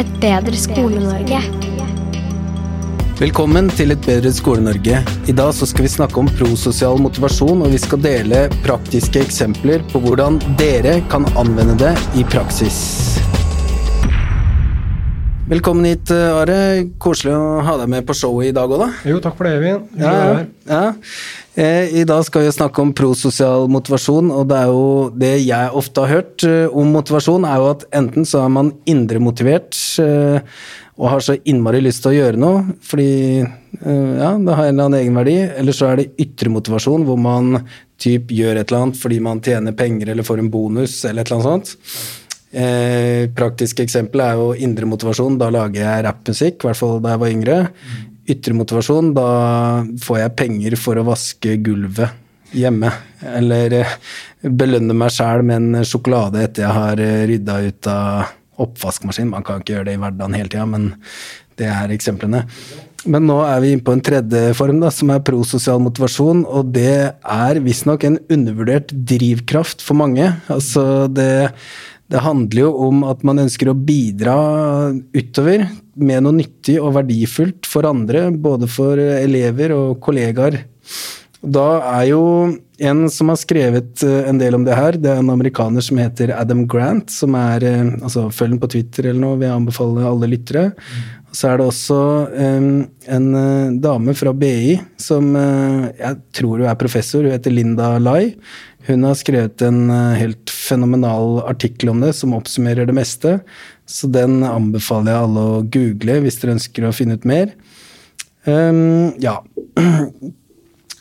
Et bedre Skole-Norge. Velkommen til Et bedre Skole-Norge. I dag skal vi snakke om prososial motivasjon, og vi skal dele praktiske eksempler på hvordan dere kan anvende det i praksis. Velkommen hit, Are. Koselig å ha deg med på showet i dag òg, da. Jo, takk for det, Evin. Ja, ja. Eh, I dag skal vi snakke om prososial motivasjon, og det er jo det jeg ofte har hørt eh, om motivasjon, er jo at enten så er man indre motivert eh, og har så innmari lyst til å gjøre noe, fordi ja, det har en eller annen egenverdi, eller så er det ytre motivasjon, hvor man typ gjør et eller annet fordi man tjener penger eller får en bonus eller et eller annet sånt. Eh, praktisk eksempel er jo indre motivasjon. Da lager jeg rappmusikk, i hvert fall da jeg var yngre. Ytre motivasjon, da får jeg penger for å vaske gulvet hjemme. Eller eh, belønne meg sjæl med en sjokolade etter jeg har eh, rydda ut av oppvaskmaskin. Man kan ikke gjøre det i hverdagen hele tida, men det er eksemplene. Men nå er vi inne på en tredje form, da, som er prososial motivasjon. Og det er visstnok en undervurdert drivkraft for mange. Altså det, det handler jo om at man ønsker å bidra utover med noe nyttig og verdifullt for andre, både for elever og kollegaer. Da er jo en som har skrevet eh, en del om det her, det er en amerikaner som heter Adam Grant, som er eh, altså Følg den på Twitter eller noe, vil jeg anbefale alle lyttere. Så er det også en uh, dame fra BI som jeg tror hun er professor, hun heter Linda Lai. Hun har skrevet en helt fenomenal artikkel om det som oppsummerer det meste. Så den anbefaler jeg alle å google hvis dere ønsker å finne ut mer. Um, ja.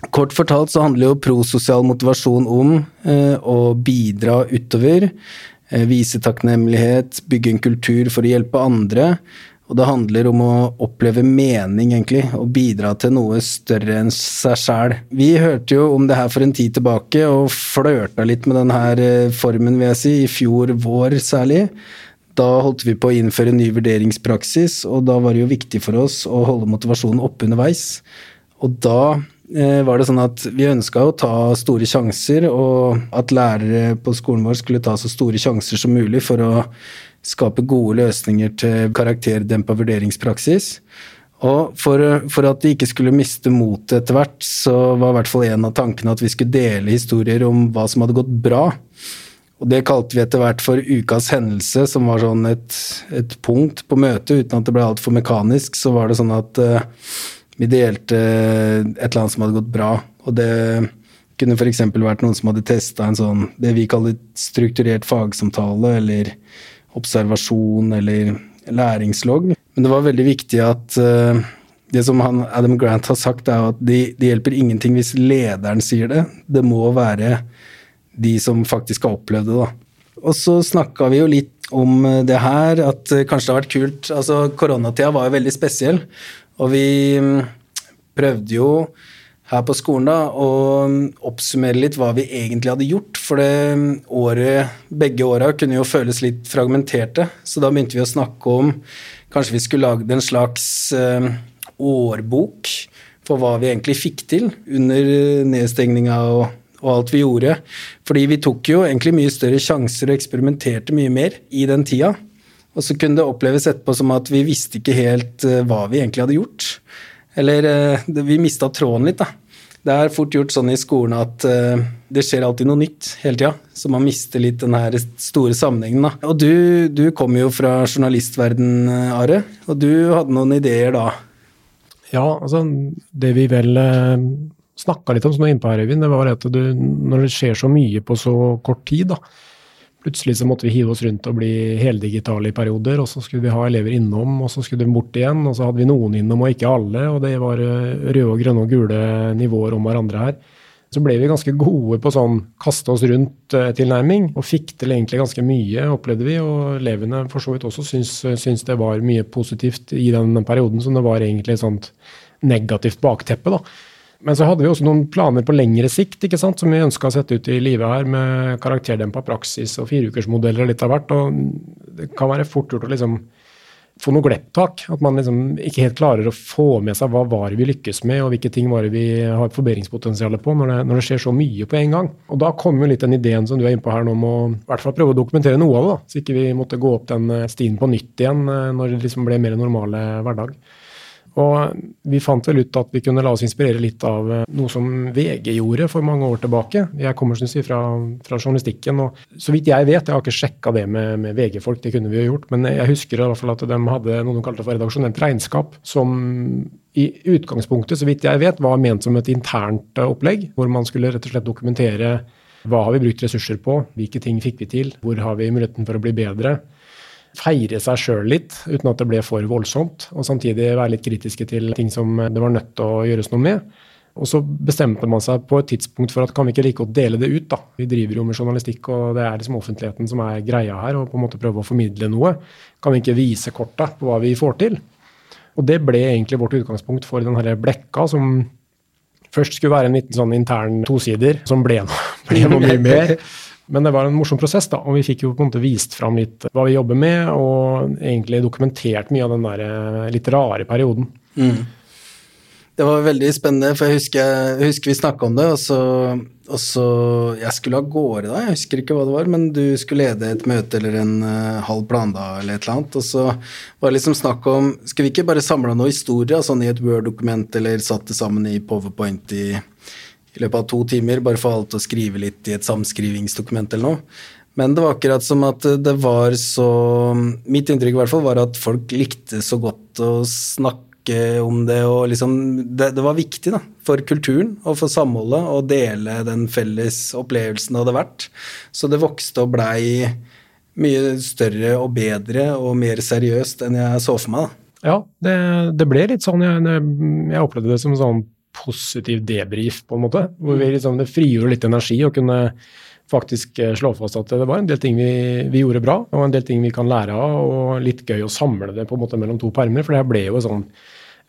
Kort fortalt så handler jo prososial motivasjon om eh, å bidra utover. Eh, vise takknemlighet, bygge en kultur for å hjelpe andre. Og det handler om å oppleve mening, egentlig, og bidra til noe større enn seg sjæl. Vi hørte jo om det her for en tid tilbake, og flørta litt med denne formen, vil jeg si, i fjor vår særlig. Da holdt vi på å innføre ny vurderingspraksis, og da var det jo viktig for oss å holde motivasjonen oppe underveis. Og da var det sånn at vi ønska å ta store sjanser, og at lærere på skolen vår skulle ta så store sjanser som mulig for å skape gode løsninger til karakterdempa vurderingspraksis. Og for, for, at de ikke skulle miste motet etter hvert, så var i hvert fall en av tankene at vi skulle dele historier om hva som hadde gått bra. Og det kalte vi etter hvert for ukas hendelse, som var sånn et, et punkt på møtet. Uten at det ble altfor mekanisk, så var det sånn at uh, vi delte et eller annet som hadde gått bra. Og det kunne f.eks. vært noen som hadde testa en sånn det vi kaller strukturert fagsamtale, eller observasjon, eller læringslogg. Men det var veldig viktig at uh, det som han, Adam Grant har sagt, er at det de hjelper ingenting hvis lederen sier det. Det må være de som faktisk har opplevd det, da. Og så snakka vi jo litt om det her, at kanskje det har vært kult Altså, koronatida var jo veldig spesiell. Og vi mm, prøvde jo her på skolen da, å oppsummere litt hva vi egentlig hadde gjort. For det året, begge åra kunne jo føles litt fragmenterte. Så da begynte vi å snakke om kanskje vi skulle lagd en slags årbok for hva vi egentlig fikk til under nedstengninga og, alt vi gjorde. Fordi vi tok jo egentlig mye større sjanser og eksperimenterte mye mer i den tida. Og så kunne det oppleves etterpå som at vi visste ikke helt uh, hva vi egentlig hadde gjort. Eller uh, vi mista tråden litt, da. Det er fort gjort sånn i skolen at uh, det skjer alltid noe nytt hele tida. Så man mister litt den her store sammenhengen, da. Og du, du kommer jo fra journalistverden, Are. Og du hadde noen ideer da? Ja, altså det vi vel eh, snakka litt om som du er inne på her, Øyvind, det var at du, når det skjer så mye på så kort tid, da, Plutselig så måtte vi hive oss rundt og bli heldigitale i perioder, og så skulle vi ha elever innom, og så skulle de bort igjen, og så hadde vi noen innom og ikke alle, og det var eh, røde og grønne og gule nivåer om hverandre her. Så ble vi ganske gode på sånn kaste oss rundt-tilnærming, og fikk til egentlig ganske mye, opplevde vi. Og elevene for så vidt også syns, syns det var mye positivt i den perioden, som det var egentlig et sånt negativt bakteppe. da. Men så hadde vi også noen planer på lengre sikt ikke sant, som vi ønska å sette ut i livet her, med karakterdempa praksis og fireukersmodeller og litt av hvert. og Det kan være fort gjort å liksom få noe glepptak. At man liksom ikke helt klarer å få med seg hva var vi lykkes med, og hvilke ting var vi har forbedringspotensial på, når det, når det, skjer så mye på en gang. Og Da kommer jo litt den ideen som du er inne på her nå, om å i hvert fall prøve å dokumentere noe av det. da, Så ikke vi måtte gå opp den stien på nytt igjen eh, når det liksom ble mer normale hverdag. Og vi fant vel ut at vi kunne la oss inspirere litt av eh, noe som VG gjorde for mange år tilbake. Jeg kommer synes jeg, fra, fra journalistikken, og så vidt jeg vet, jeg har ikke sjekka det med, med VG-folk, det kunne vi jo gjort, men jeg husker i hvert fall at de hadde noe de kalte for redaksjonelt regnskap, som i utgangspunktet, så vidt jeg vet, var ment som et internt eh, opplegg, hvor man skulle rett og slett dokumentere hva har vi brukt ressurser på, hvilke ting fikk vi til, hvor har vi muligheten for å bli bedre feire seg sjøl litt, uten at det ble for voldsomt. Og samtidig være litt kritiske til ting som det var nødt til å gjøres noe med. Og så bestemte man seg på et tidspunkt for at kan vi ikke like å dele det ut, da. Vi driver jo med journalistikk, og det er liksom offentligheten som er greia her, og på en måte prøve å formidle noe. Kan vi ikke vise korta på hva vi får til? Og det ble egentlig vårt utgangspunkt for den herre blekka, som først skulle være en liten sånn intern tosider, som ble noe, ble noe mye mer. Men det var en morsom prosess, da, og vi fikk jo på en måte vist fram litt hva vi jobber med, og egentlig dokumentert mye av den der eh, litt rare perioden. Mm. Det var veldig spennende, for jeg husker, jeg husker vi snakka om det, og så, og så, Jeg skulle av gårde da, jeg husker ikke hva det var, men du skulle lede et møte eller en uh, halv plandag eller et eller annet, og så var det liksom snakk om Skal vi ikke bare samle noe historie sånn i et Word-dokument, eller satt det sammen i Powerpoint i i løpet av to timer, bare for alt å skrive litt i et samskrivingsdokument eller noe. Men det var akkurat som at det var så Mitt inntrykk i hvert fall var at folk likte så godt å snakke om det, og liksom Det, det var viktig da, for kulturen og for samholdet å dele den felles opplevelsen det hadde vært. Så det vokste og blei mye større og bedre og mer seriøst enn jeg så for meg. da. Ja, det, det ble litt sånn. Jeg, jeg opplevde det som sånn positiv debrief, på en måte. Hvor vi liksom, det frigjorde litt energi å kunne faktisk eh, slå fast at det var en del ting vi, vi, gjorde bra, og en del ting vi kan lære av, og litt gøy å samle det på en måte mellom to permer. For det her ble jo sånn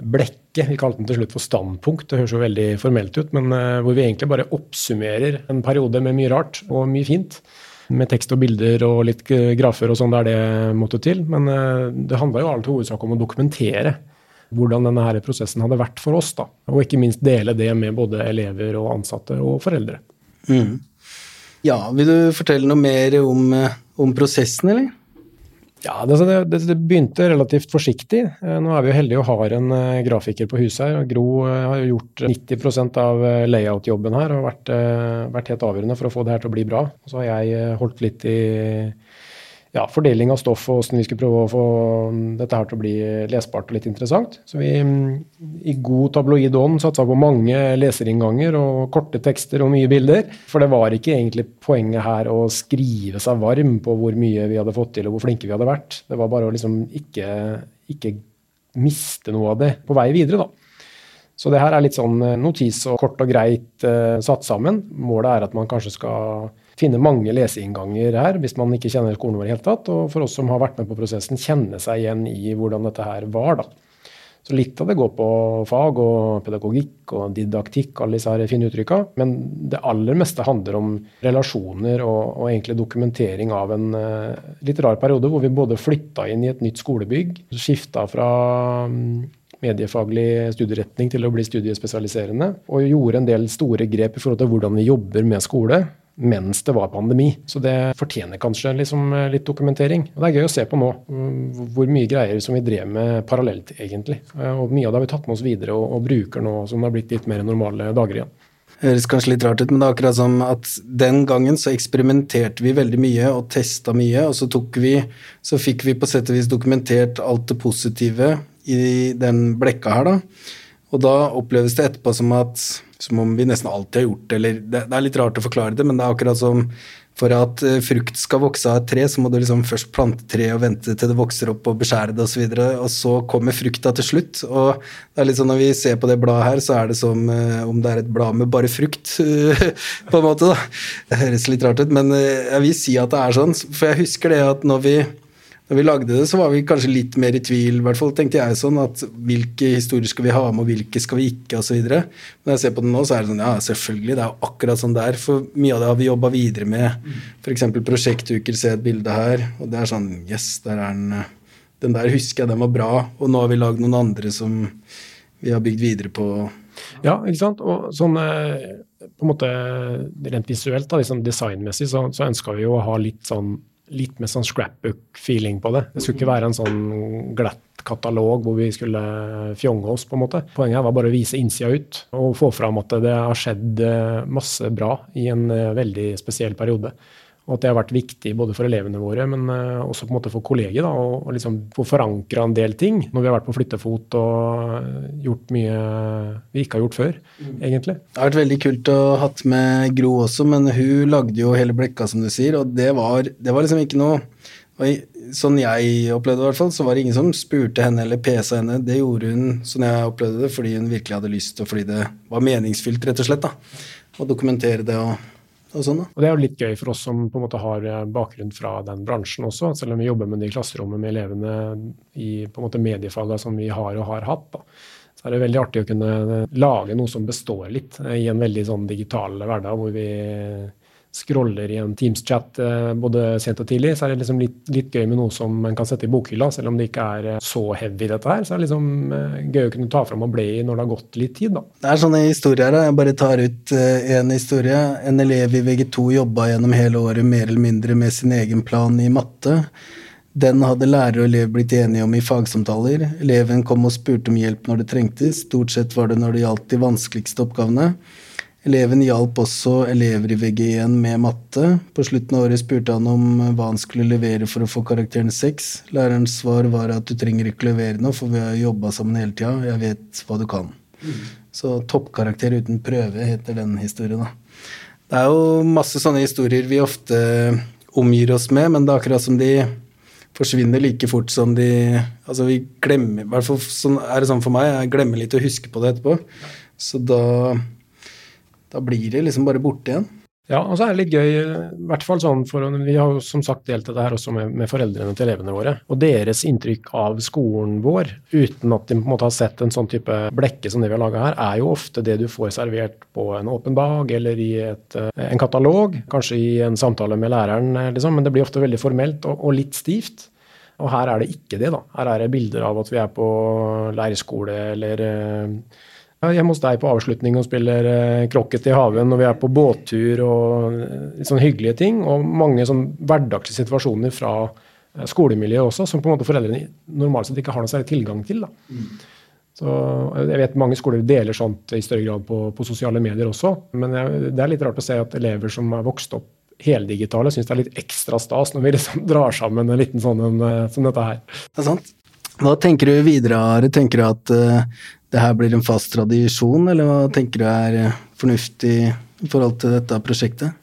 blekke, vi kalte den til slutt for standpunkt, det høres jo veldig formelt ut, men uh, hvor vi egentlig bare oppsummerer en periode med mye rart og mye fint. Med tekst og bilder og litt grafer og sånn der det måtte til. Men det handla jo alt hovedsak om å dokumentere hvordan denne her prosessen hadde vært for oss. Da. Og ikke minst dele det med både elever og ansatte og foreldre. Mm. Ja, Vil du fortelle noe mer om, eh, om prosessen, eller? Ja, det, det, det, begynte relativt forsiktig. Eh, nå er vi jo heldige og har en uh, grafiker på huset her. Gro har jo gjort 90% av layout-jobben her og vært, vært, helt avgjørende for å få det her til å bli bra. Så har jeg holdt litt i ja, fordeling av stoff og hvordan vi skulle prøve å få dette her til å bli lesbart og litt interessant. Så vi i god tabloid ånd satsa på mange leserinnganger og korte tekster og mye bilder. For det var ikke egentlig poenget her å skrive seg varm på hvor mye vi hadde fått til og hvor flinke vi hadde vært. Det var bare å liksom ikke, ikke miste noe av det på vei videre, da. Så det her er litt sånn notis og kort og greit uh, satt sammen. Målet er at man kanskje skal finne mange leseinnganger her hvis man ikke kjenner vår i hele tatt. Og for oss som har vært med på prosessen, kjenne seg igjen i hvordan dette her var. da. Så litt av det går på fag og pedagogikk og didaktikk, alle disse her fine uttrykka. Men det aller meste handler om relasjoner og, og egentlig dokumentering av en uh, litt rar periode hvor vi både flytta inn i et nytt skolebygg, skifta fra um, mediefaglig studieretning til å bli studiespesialiserende, og gjorde en del store grep i forhold til hvordan vi jobber med skole mens det var pandemi. Så det fortjener kanskje liksom litt dokumentering. Og Det er gøy å se på nå mm, hvor mye greier som vi drev med parallelt, egentlig. Eh, og mye av det har vi tatt med oss videre og, og bruker nå som det har blitt litt mer normale dager igjen. Høres kanskje litt rart ut, men det er akkurat som at den gangen så eksperimenterte vi veldig mye og testa mye, og så tok vi Så fikk vi på sett og vis dokumentert alt det positive i den blekka her, da. Og da oppleves det etterpå som at som om vi nesten alltid har gjort det, eller det, det, er litt rart å forklare det, men det er akkurat som for at uh, frukt skal vokse av et tre, så må du liksom først plante treet og vente til det vokser opp og beskjære det osv., og, så og så kommer frukta til slutt. Og det er litt sånn når vi ser på det bladet her, så er det som uh, om det er et blad med bare frukt, på en måte, da. Det høres litt rart ut, men jeg vil si at det er sånn, for jeg husker det at når vi når vi lagde det, så var vi kanskje litt mer i tvil, i hvert fall tenkte jeg sånn, at hvilke historier skal vi ha med, og hvilke skal vi ikke, osv. Men når jeg ser på det nå, så er det sånn, ja, selvfølgelig, det er jo akkurat sånn det er. For mye av det har vi jobba videre med. F.eks. prosjektuker, se et bilde her, og det er sånn, yes, der er den den der husker jeg den var bra, og nå har vi lagd noen andre som vi har bygd videre på. Ja, ikke sant. Og sånn på en måte rent visuelt, da, liksom designmessig, så, så ønska vi jo å ha litt sånn litt mer sånn scrapbook-feeling på det. Det skulle ikke være en sånn glatt katalog hvor vi skulle fjonge oss, på en måte. Poenget var bare å vise innsida ut og få fram at det har skjedd masse bra i en veldig spesiell periode. Og at det har vært viktig både for elevene våre, men uh, også på en måte for kolleger. da, og, liksom Få forankra en del ting når vi har vært på flyttefot og eh, gjort mye vi ikke har gjort før, mm. egentlig. Det har vært veldig kult å ha hatt med Gro også, men hun lagde jo hele Blekka, som du sier, og det var, det var liksom ikke noe Sånn jeg opplevde det, i hvert fall, så var det ingen som spurte henne eller pesa henne. Det gjorde hun, sånn jeg opplevde det, fordi hun virkelig hadde lyst, og fordi det var meningsfylt, rett og slett. da, Å dokumentere det og og, sånn, og Det er jo litt gøy for oss som på en måte har eh, bakgrunn fra den bransjen også. Selv om vi jobber med det i klasserommet med elevene i på en måte mediefagene som vi har og har hatt. Da. Så er det veldig artig å kunne lage noe som består litt eh, i en veldig sånn digital hverdag, hvor vi scroller i en Teams-chat eh, både sent og tidlig, så er det liksom litt, litt, gøy med noe som man kan sette i bokhylla. Selv om det ikke er eh, så heavy, dette her, så er det liksom eh, gøy å kunne ta fram og bli i når det har gått litt tid. da. Det er sånne historier. Jeg bare tar ut en historie. En elev i VG2 jobba gjennom hele året mer eller mindre med sin egen plan i matte. Den hadde lærer og elev blitt enige om i fagsamtaler. Eleven kom og spurte om hjelp når det trengtes. Stort sett var det når det gjaldt de vanskeligste oppgavene. Eleven hjalp også elever i VG1 med matte. På slutten av året spurte han om hva han skulle levere for å få karakteren 6. Lærerens svar var at du trenger ikke levere noe, for vi har jobba sammen hele tida. Jeg vet hva du kan. Mm. Så toppkarakter uten prøve heter den historien, da. Det er jo masse sånne historier vi ofte omgir oss med, men det er akkurat som de forsvinner like fort som de Altså, vi glemmer I hvert fall sånn, er det sånn for meg, jeg glemmer litt å huske på det etterpå. Så da da blir det liksom bare borte igjen. Ja, og så er det litt gøy, i hvert fall sånn for Vi har jo som sagt delt dette her også med, med, foreldrene til elevene våre. Og deres inntrykk av skolen vår, uten at de på en måte har sett en sånn type blekke som det vi har laga her, er jo ofte det du får servert på en åpen dag eller i et, eh, en katalog. Kanskje i en samtale med læreren, eh, liksom, men det blir ofte veldig formelt og, og litt stivt. Og her er det ikke det, da. Her er det bilder av at vi er på leirskole eller eh, hjemme hos deg på avslutning og spiller eh, krokket i haven når vi er på båttur og sånne sånn hyggelige ting. Og mange sånn hverdagslige situasjoner fra eh, skolemiljøet også, som på en måte foreldrene normalt sett ikke har noe særlig tilgang til. da. Så jeg vet Mange skoler deler sånt i større grad på, på sosiale medier også, men jeg, det er litt rart å se at elever som er vokst opp heldigitale, syns det er litt ekstra stas når vi liksom drar sammen en liten sånn en, som dette her. Det er sant. Hva tenker du videre, Are? Tenker du at uh, det her blir en fast tradisjon, eller hva tenker du er uh, fornuftig i forhold til dette prosjektet?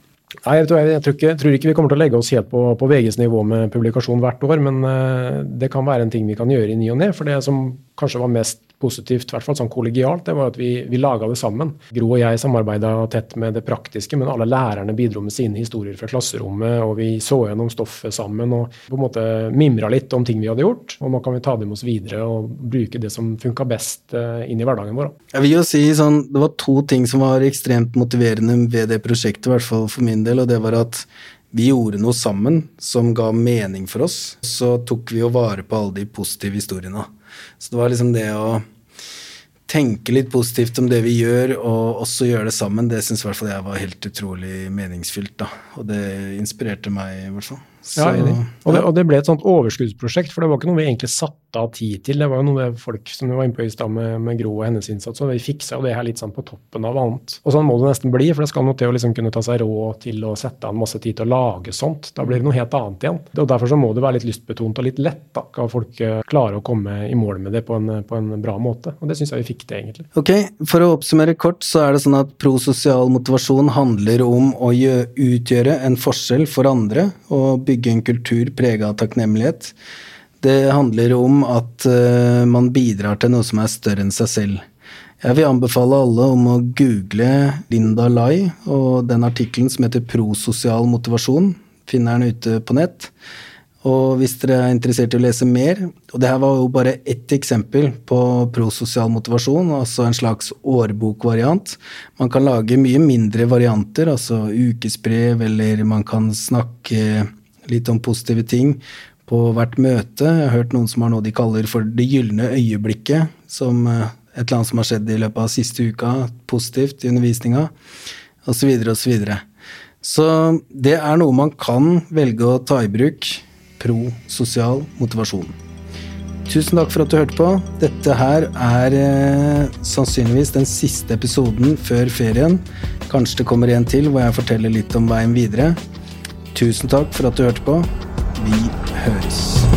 Nei, jeg tror, jeg, tror ikke, jeg tror, ikke, vi kommer til å legge oss helt på, på VGs nivå med publikasjon hvert år, men uh, det kan være en ting vi kan gjøre i ny og ne. For det som kanskje var mest positivt, i hvert fall sånn kollegialt, det var at vi, vi laga det sammen. Gro og jeg samarbeida tett med det praktiske, men alle lærerne bidro med sine historier fra klasserommet, og vi så gjennom stoffet sammen og på en måte mimra litt om ting vi hadde gjort. Og nå kan vi ta det med oss videre og bruke det som funka best uh, inn i hverdagen vår. Jeg vil jo si sånn, Det var to ting som var ekstremt motiverende ved det prosjektet, i hvert fall for min del, og det var at vi gjorde noe sammen som ga mening for oss. Så tok vi jo vare på alle de positive historiene. Så det var liksom det å tenke litt positivt om det vi gjør, og også gjøre det sammen, det syns i hvert fall jeg var helt utrolig meningsfylt. da. Og det inspirerte meg, i hvert fall. Så, ja, og, det, og, det, ble et sånt overskuddsprosjekt, for det var ikke noe vi egentlig satte av tid til. Det var jo noe folk som vi var inne på i stad med, med, Gro og hennes innsats, og vi fiksa det her litt sånn på toppen av annet. Og sånn må det nesten bli, for det skal noe til å liksom kunne ta seg råd til å sette av masse tid til å lage sånt. Da blir det noe helt annet igjen. Og Derfor så må det være litt lystbetont og litt lett. da, Skal folk uh, klare å komme i mål med det på en, på en bra måte. Og det syns jeg vi fikk til, egentlig. Ok, For å oppsummere kort, så er det sånn at prososial motivasjon handler om å utgjøre en forskjell for andre og bygge bygge en kultur prega av takknemlighet. Det handler om at uh, man bidrar til noe som er større enn seg selv. Jeg vil anbefale alle om å google Linda Lai og den artikkelen som heter Prososial motivasjon. Finner den ute på nett. Og hvis dere er interessert i å lese mer Og det her var jo bare ett eksempel på prososial motivasjon, altså en slags årbokvariant. Man kan lage mye mindre varianter, altså ukesbrev, eller man kan snakke litt om positive ting på hvert møte. Jeg har hørt noen som har noe de kaller for det gylne øyeblikket, som eh, et eller annet som har skjedd i løpet av siste uka, positivt i undervisninga, osv., osv. Så, så det er noe man kan velge å ta i bruk. Pro-sosial motivasjon. Tusen takk for at du hørte på. Dette her er eh, sannsynligvis den siste episoden før ferien. Kanskje det kommer en til hvor jeg forteller litt om veien videre. Tusen takk for at du hørte på. Vi høres.